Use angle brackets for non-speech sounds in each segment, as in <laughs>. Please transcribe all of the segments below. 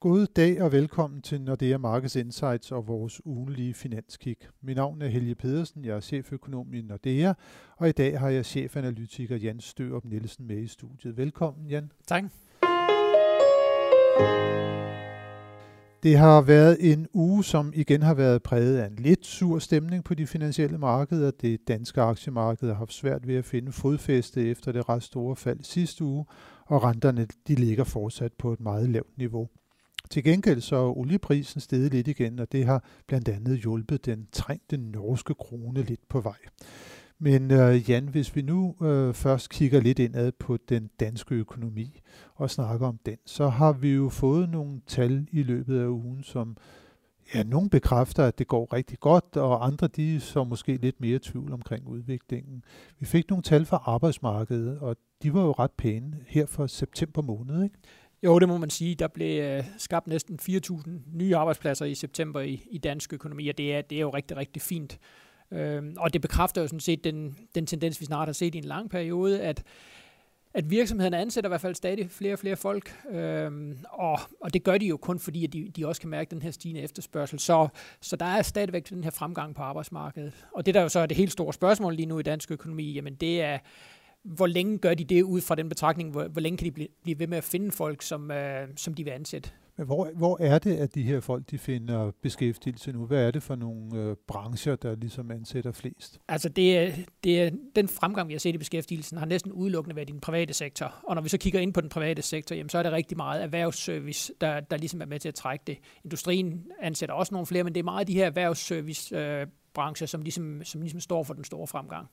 God dag og velkommen til Nordea Markets Insights og vores ugenlige finanskig. Mit navn er Helge Pedersen, jeg er cheføkonom i Nordea, og i dag har jeg chefanalytiker Jan Størup Nielsen med i studiet. Velkommen, Jan. Tak. Det har været en uge, som igen har været præget af en lidt sur stemning på de finansielle markeder. Det danske aktiemarked har haft svært ved at finde fodfæste efter det ret store fald sidste uge, og renterne de ligger fortsat på et meget lavt niveau. Til gengæld så er olieprisen steget lidt igen, og det har blandt andet hjulpet den trængte norske krone lidt på vej. Men øh, Jan, hvis vi nu øh, først kigger lidt indad på den danske økonomi og snakker om den, så har vi jo fået nogle tal i løbet af ugen, som ja, nogle bekræfter, at det går rigtig godt, og andre de så måske lidt mere tvivl omkring udviklingen. Vi fik nogle tal fra arbejdsmarkedet, og de var jo ret pæne her for september måned, ikke? Jo, det må man sige. Der blev øh, skabt næsten 4.000 nye arbejdspladser i september i, i dansk økonomi, og det er, det er jo rigtig, rigtig fint. Øhm, og det bekræfter jo sådan set den, den tendens, vi snart har set i en lang periode, at, at virksomhederne ansætter i hvert fald stadig flere og flere folk, øhm, og, og det gør de jo kun fordi, at de, de også kan mærke den her stigende efterspørgsel. Så, så der er stadigvæk den her fremgang på arbejdsmarkedet. Og det der jo så er det helt store spørgsmål lige nu i dansk økonomi, jamen det er, hvor længe gør de det ud fra den betragtning, hvor, hvor længe kan de blive, blive ved med at finde folk, som, øh, som de vil ansætte? Men hvor, hvor er det, at de her folk de finder beskæftigelse nu? Hvad er det for nogle øh, brancher, der ligesom ansætter flest? Altså det det den fremgang, vi har set i beskæftigelsen, har næsten udelukkende været i den private sektor. Og når vi så kigger ind på den private sektor, jamen, så er det rigtig meget erhvervsservice, der, der ligesom er med til at trække det. Industrien ansætter også nogle flere, men det er meget de her erhvervsservice øh, brancher, som ligesom, som ligesom står for den store fremgang.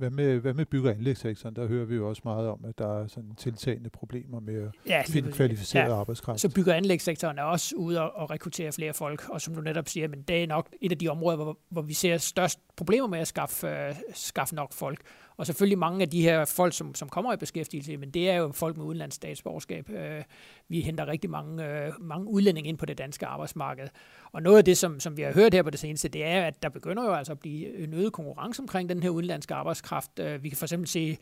Hvad med, hvad med bygge- og anlægssektoren? Der hører vi jo også meget om, at der er sådan tiltagende problemer med at ja, finde kvalificeret ja. arbejdskraft. Så bygge- og anlægssektoren er også ude at, at rekruttere flere folk, og som du netop siger, men det er nok et af de områder, hvor, hvor vi ser størst problemer med at skaffe, uh, skaffe nok folk. Og selvfølgelig mange af de her folk, som, som kommer i beskæftigelse, men det er jo folk med udenlands statsborgerskab. Øh, vi henter rigtig mange, øh, mange udlændinge ind på det danske arbejdsmarked. Og noget af det, som, som vi har hørt her på det seneste, det er, at der begynder jo altså at blive en øget konkurrence omkring den her udenlandske arbejdskraft. Øh, vi kan for eksempel se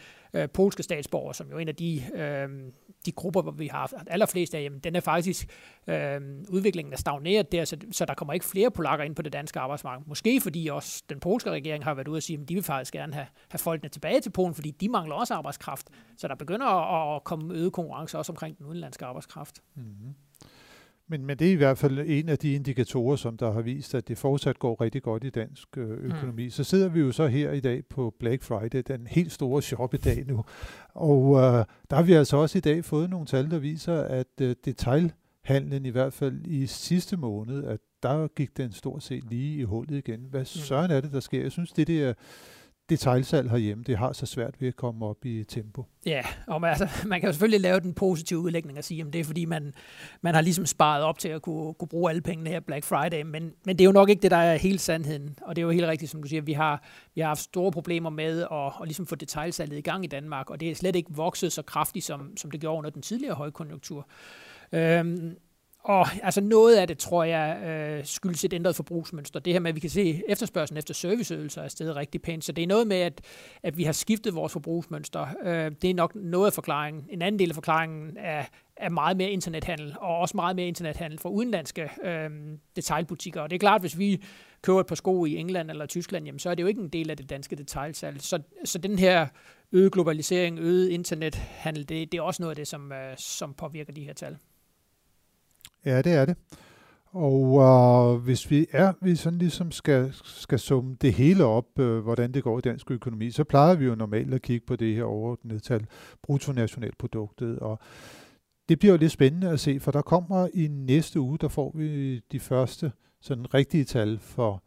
polske statsborgere, som jo er en af de, uh, de grupper, hvor vi har haft allerflest af, jamen, den er faktisk, øh, udviklingen er stagneret der, så, så der kommer ikke flere polakker ind på det danske arbejdsmarked. Måske fordi også den polske regering har været ude og sige, at de vil faktisk gerne have, have folkene tilbage tilbage til Polen, fordi de mangler også arbejdskraft. Så der begynder at komme øget konkurrence også omkring den udenlandske arbejdskraft. Mm-hmm. Men, men det er i hvert fald en af de indikatorer, som der har vist, at det fortsat går rigtig godt i dansk øh, mm. økonomi. Mm. Så sidder vi jo så her i dag på Black Friday, den helt store shop-dag nu. Og øh, der har vi altså også i dag fået nogle tal, der viser, at øh, detailhandlen i hvert fald i sidste måned, at der gik den stort set lige i hullet igen. Hvad mm. søren er det, der sker? Jeg synes, det der detailsalg herhjemme, det har så svært ved at komme op i tempo. Ja, og man, altså, <laughs> man kan jo selvfølgelig lave den positive udlægning og sige, at det er fordi, man, man har ligesom sparet op til at kunne, kunne bruge alle pengene her Black Friday, men, men det er jo nok ikke det, der er hele sandheden. Og det er jo helt rigtigt, som du siger, vi har, vi har haft store problemer med at, at ligesom få detailsalget i gang i Danmark, og det er slet ikke vokset så kraftigt, som, som det gjorde under den tidligere højkonjunktur. Øhm, og altså noget af det, tror jeg, øh, skyldes et ændret forbrugsmønster. Det her med, at vi kan se, efterspørgselen efter serviceydelser er stedet rigtig pænt. Så det er noget med, at, at vi har skiftet vores forbrugsmønster. Øh, det er nok noget af forklaringen. En anden del af forklaringen er, er meget mere internethandel, og også meget mere internethandel fra udenlandske øh, detailbutikker. Og det er klart, hvis vi køber et par sko i England eller Tyskland, jamen, så er det jo ikke en del af det danske detailsalg. Så, så den her øget globalisering, øget internethandel, det, det er også noget af det, som, øh, som påvirker de her tal. Ja, det er det. Og øh, hvis vi er, vi sådan ligesom skal, skal summe det hele op, øh, hvordan det går i dansk økonomi, så plejer vi jo normalt at kigge på det her overordnede tal, bruttonationalproduktet, og det bliver jo lidt spændende at se, for der kommer i næste uge, der får vi de første sådan rigtige tal for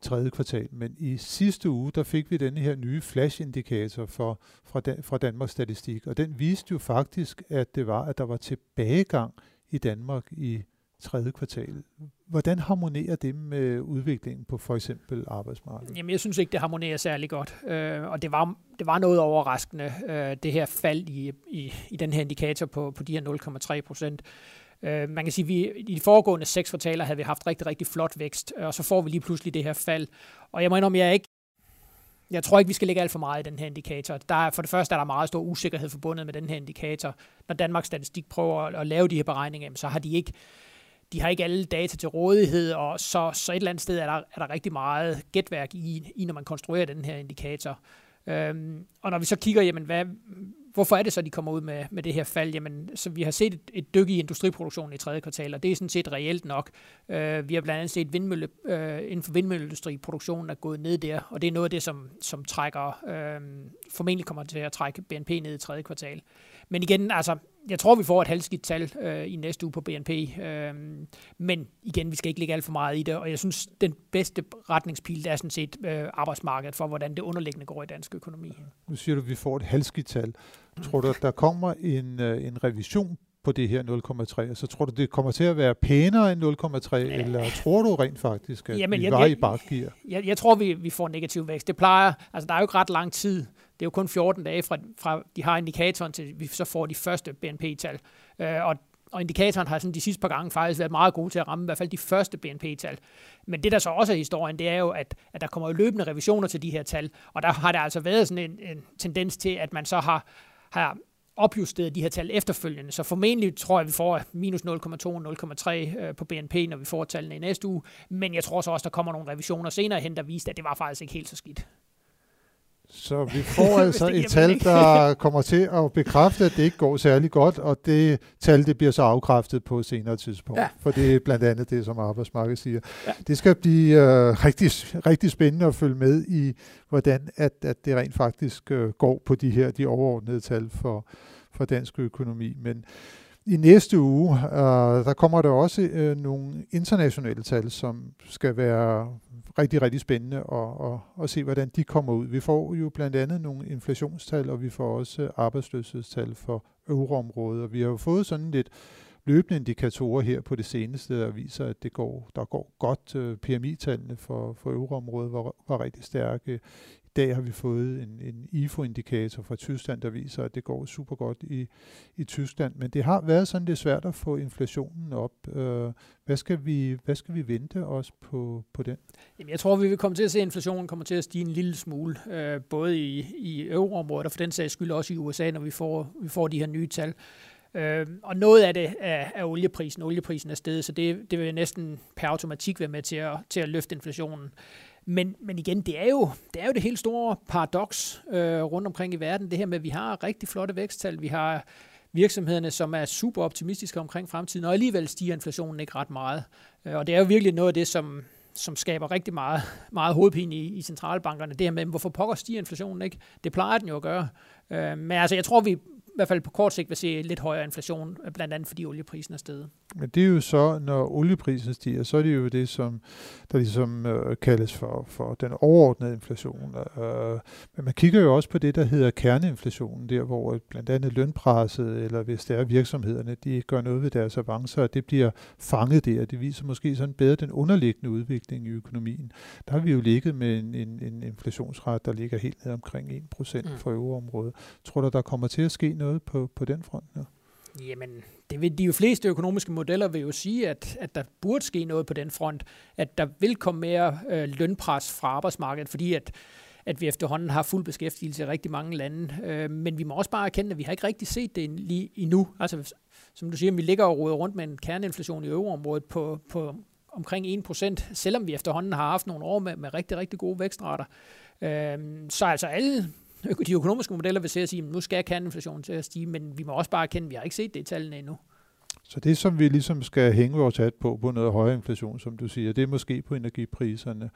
tredje kvartal. Men i sidste uge, der fik vi denne her nye flash-indikator for, fra, Dan, fra Danmarks Statistik, og den viste jo faktisk, at det var, at der var tilbagegang i Danmark i tredje kvartal. Hvordan harmonerer det med udviklingen på for eksempel arbejdsmarkedet? Jamen, jeg synes ikke, det harmonerer særlig godt. Øh, og det var, det var noget overraskende, øh, det her fald i, i, i den her indikator på, på de her 0,3 procent. Øh, man kan sige, at vi, i de foregående seks kvartaler havde vi haft rigtig, rigtig flot vækst, og så får vi lige pludselig det her fald. Og jeg må indrømme, jeg er ikke jeg tror ikke, vi skal lægge alt for meget i den her indikator. Der er, for det første er der meget stor usikkerhed forbundet med den her indikator. Når Danmarks Statistik prøver at, at lave de her beregninger, så har de ikke de har ikke alle data til rådighed, og så, så et eller andet sted er der, er der rigtig meget gætværk i, i, når man konstruerer den her indikator. Øhm, og når vi så kigger, jamen, hvad, hvorfor er det så, de kommer ud med, med det her fald? Jamen, så vi har set et, et dyk i industriproduktionen i tredje kvartal, og det er sådan set reelt nok. Øh, vi har blandt andet set vindmølle, øh, inden for vindmølleindustri, produktionen er gået ned der, og det er noget af det, som, som trækker, øh, formentlig kommer til at trække BNP ned i tredje kvartal. Men igen, altså, jeg tror, vi får et halvskidt tal øh, i næste uge på BNP. Øh, men igen, vi skal ikke lægge alt for meget i det, og jeg synes, den bedste retningspil, det er sådan set øh, arbejdsmarkedet for, hvordan det underliggende går i dansk økonomi. Nu siger du, at vi får et halvskidt tal. Tror du, at der kommer en, øh, en revision på det her 0,3, så tror du, det kommer til at være pænere end 0,3, ja. eller tror du rent faktisk, at Jamen, vi jeg, var jeg, i bakgear? Jeg, jeg tror, vi, vi får negativ vækst. Det plejer, altså der er jo ikke ret lang tid. Det er jo kun 14 dage fra, fra de har indikatoren til, vi så får de første BNP-tal. Øh, og og indikatoren har sådan de sidste par gange faktisk været meget gode til at ramme i hvert fald de første BNP-tal. Men det, der så også er historien, det er jo, at, at der kommer løbende revisioner til de her tal, og der har der altså været sådan en, en tendens til, at man så har, har opjusteret de her tal efterfølgende. Så formentlig tror jeg, at vi får minus 0,2 0,3 øh, på BNP, når vi får tallene i næste uge. Men jeg tror så også, der kommer nogle revisioner senere hen, der viste, at det var faktisk ikke helt så skidt. Så vi får <laughs> altså et tal, der kommer til at bekræfte, at det ikke går særlig godt, og det tal det bliver så afkræftet på et senere tidspunkt. Ja. For det er blandt andet det, som arbejdsmarkedet siger. Ja. Det skal blive uh, rigtig, rigtig spændende at følge med i, hvordan at, at det rent faktisk uh, går på de her de overordnede tal for, for dansk økonomi. Men i næste uge, uh, der kommer der også uh, nogle internationale tal, som skal være rigtig, rigtig spændende at, at, at se, hvordan de kommer ud. Vi får jo blandt andet nogle inflationstal, og vi får også arbejdsløshedstal for euroområdet, og vi har jo fået sådan lidt løbende indikatorer her på det seneste, der viser, at det går, der går godt. Øh, PMI-tallene for, for euroområdet var, var rigtig stærke dag har vi fået en, en IFO-indikator fra Tyskland, der viser, at det går super godt i, i Tyskland. Men det har været sådan lidt svært at få inflationen op. Øh, hvad, skal vi, hvad skal vi vente os på, på den? Jamen, jeg tror, vi vil komme til at se, at inflationen kommer til at stige en lille smule, øh, både i, i euroområdet og for den sags skyld også i USA, når vi får, vi får de her nye tal. Øh, og noget af det er, er olieprisen. Olieprisen er steget, så det, det vil næsten per automatik være med til at, til at løfte inflationen. Men, men igen, det er jo det, er jo det helt store paradoks øh, rundt omkring i verden, det her med, at vi har rigtig flotte væksttal, vi har virksomhederne, som er super optimistiske omkring fremtiden, og alligevel stiger inflationen ikke ret meget. Øh, og det er jo virkelig noget af det, som, som skaber rigtig meget, meget hovedpine i, i centralbankerne, det her med, hvorfor pokker stiger inflationen ikke? Det plejer den jo at gøre. Øh, men altså, jeg tror, vi i hvert fald på kort sigt vil se lidt højere inflation, blandt andet fordi olieprisen er steget. Men det er jo så, når olieprisen stiger, så er det jo det, som der ligesom øh, kaldes for, for den overordnede inflation. Øh, men man kigger jo også på det, der hedder kerneinflationen, der hvor blandt andet lønpresset, eller hvis det er virksomhederne, de gør noget ved deres avancer, og det bliver fanget der. Det viser måske sådan bedre den underliggende udvikling i økonomien. Der har vi jo ligget med en, en, en inflationsret, der ligger helt ned omkring 1% mm. for euroområdet. Tror du, der kommer til at ske noget på, på den front? Ja? Jamen, det vil, de fleste økonomiske modeller vil jo sige, at, at der burde ske noget på den front, at der vil komme mere øh, lønpres fra arbejdsmarkedet, fordi at, at vi efterhånden har fuld beskæftigelse i rigtig mange lande. Øh, men vi må også bare erkende, at vi har ikke rigtig set det lige endnu. Altså, som du siger, vi ligger og roder rundt med en kerneinflation i euroområdet på, på omkring 1%, selvom vi efterhånden har haft nogle år med, med rigtig, rigtig gode vækstrater. Øh, så altså alle de økonomiske modeller vil se at sige, at nu skal kerneinflationen til at stige, men vi må også bare erkende, at vi har ikke set det i tallene endnu. Så det, som vi ligesom skal hænge vores hat på, på noget højere inflation, som du siger, det er måske på energipriserne.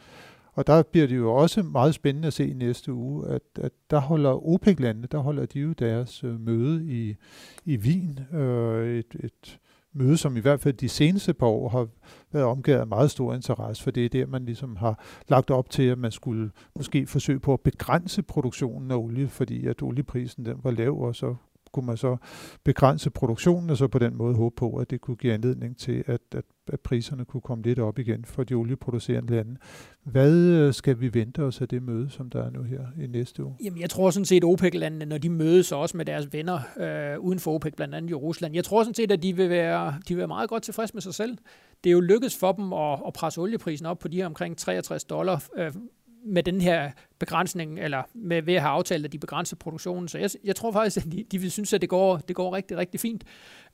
Og der bliver det jo også meget spændende at se i næste uge, at, at der holder OPEC-landene, der holder de jo deres øh, møde i, i Wien, øh, et, et møde, som i hvert fald de seneste par år har været omgivet af meget stor interesse, for det er der, man ligesom har lagt op til, at man skulle måske forsøge på at begrænse produktionen af olie, fordi at olieprisen den var lav, og så kunne man så begrænse produktionen, og så på den måde håbe på, at det kunne give anledning til, at, at, at priserne kunne komme lidt op igen for de olieproducerende lande. Hvad øh, skal vi vente os af det møde, som der er nu her i næste uge? Jamen, jeg tror sådan set, at OPEC-landene, når de mødes også med deres venner øh, uden for OPEC, blandt andet i Rusland, jeg tror sådan set, at de vil være, de vil være meget godt tilfredse med sig selv. Det er jo lykkedes for dem at, at presse olieprisen op på de her omkring 63 dollar, øh, med den her begrænsning, eller med ved at have aftalt, at de begrænser produktionen. Så jeg, jeg tror faktisk, at de, de vil synes, at det går, det går rigtig, rigtig fint.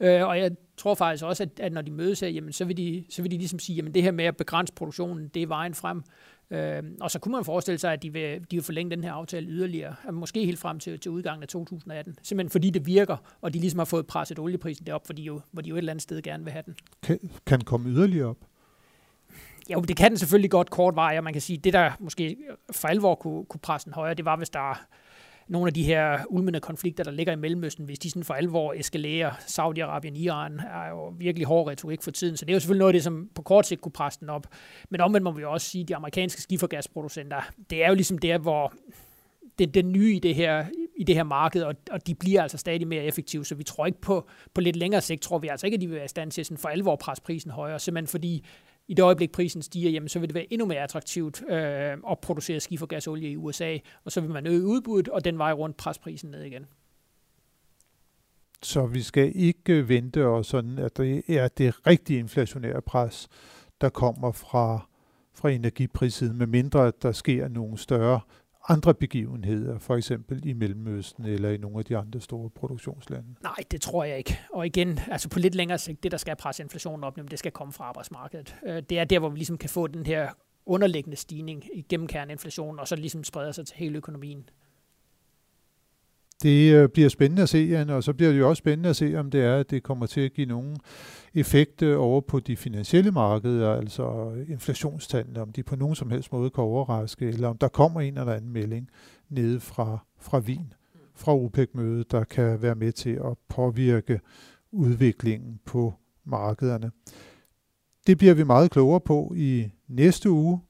Øh, og jeg tror faktisk også, at, at når de mødes her, jamen, så, vil de, så vil de ligesom sige, at det her med at begrænse produktionen, det er vejen frem. Øh, og så kunne man forestille sig, at de vil, de vil forlænge den her aftale yderligere, øh, måske helt frem til, til udgangen af 2018. Simpelthen fordi det virker, og de ligesom har fået presset olieprisen derop, fordi jo, hvor de jo et eller andet sted gerne vil have den. Kan, kan komme yderligere op? Jo, det kan den selvfølgelig godt kort vej, og man kan sige, det der måske for alvor kunne, kunne presse den højere, det var, hvis der nogle af de her ulmende konflikter, der ligger i Mellemøsten, hvis de sådan for alvor eskalerer, Saudi-Arabien, Iran, er jo virkelig hård retorik for tiden, så det er jo selvfølgelig noget af det, som på kort sigt kunne presse den op. Men omvendt må vi også sige, at de amerikanske skifergasproducenter, det er jo ligesom der, hvor det, det nye i det her, i det her marked, og, og de bliver altså stadig mere effektive, så vi tror ikke på, på lidt længere sigt, tror vi altså ikke, at de vil være i stand til sådan for alvor presse prisen højere, simpelthen fordi i det øjeblik prisen stiger, jamen, så vil det være endnu mere attraktivt øh, at producere skifergasolie i USA, og så vil man øge udbuddet, og den vej rundt presse prisen ned igen. Så vi skal ikke vente os sådan, at det er det rigtige inflationære pres, der kommer fra, fra energiprissiden, med mindre at der sker nogle større andre begivenheder, for eksempel i Mellemøsten eller i nogle af de andre store produktionslande? Nej, det tror jeg ikke. Og igen, altså på lidt længere sigt, det der skal presse inflationen op, det skal komme fra arbejdsmarkedet. Øh, det er der, hvor vi ligesom kan få den her underliggende stigning i gennemkærende og så ligesom spreder sig til hele økonomien. Det øh, bliver spændende at se, Jan, og så bliver det jo også spændende at se, om det er, at det kommer til at give nogen effekt øh, over på de finansielle markeder, altså inflationstallene, om de på nogen som helst måde kan overraske, eller om der kommer en eller anden melding nede fra, fra Wien, fra OPEC-mødet, der kan være med til at påvirke udviklingen på markederne. Det bliver vi meget klogere på i næste uge.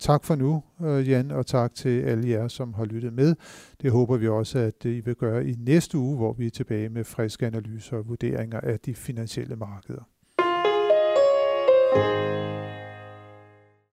Tak for nu, øh, Jan, og tak til alle jer, som har lyttet med. Det håber vi også, at I vil gøre i næste uge, hvor vi er tilbage med friske analyser og vurderinger af de finansielle markeder. thank you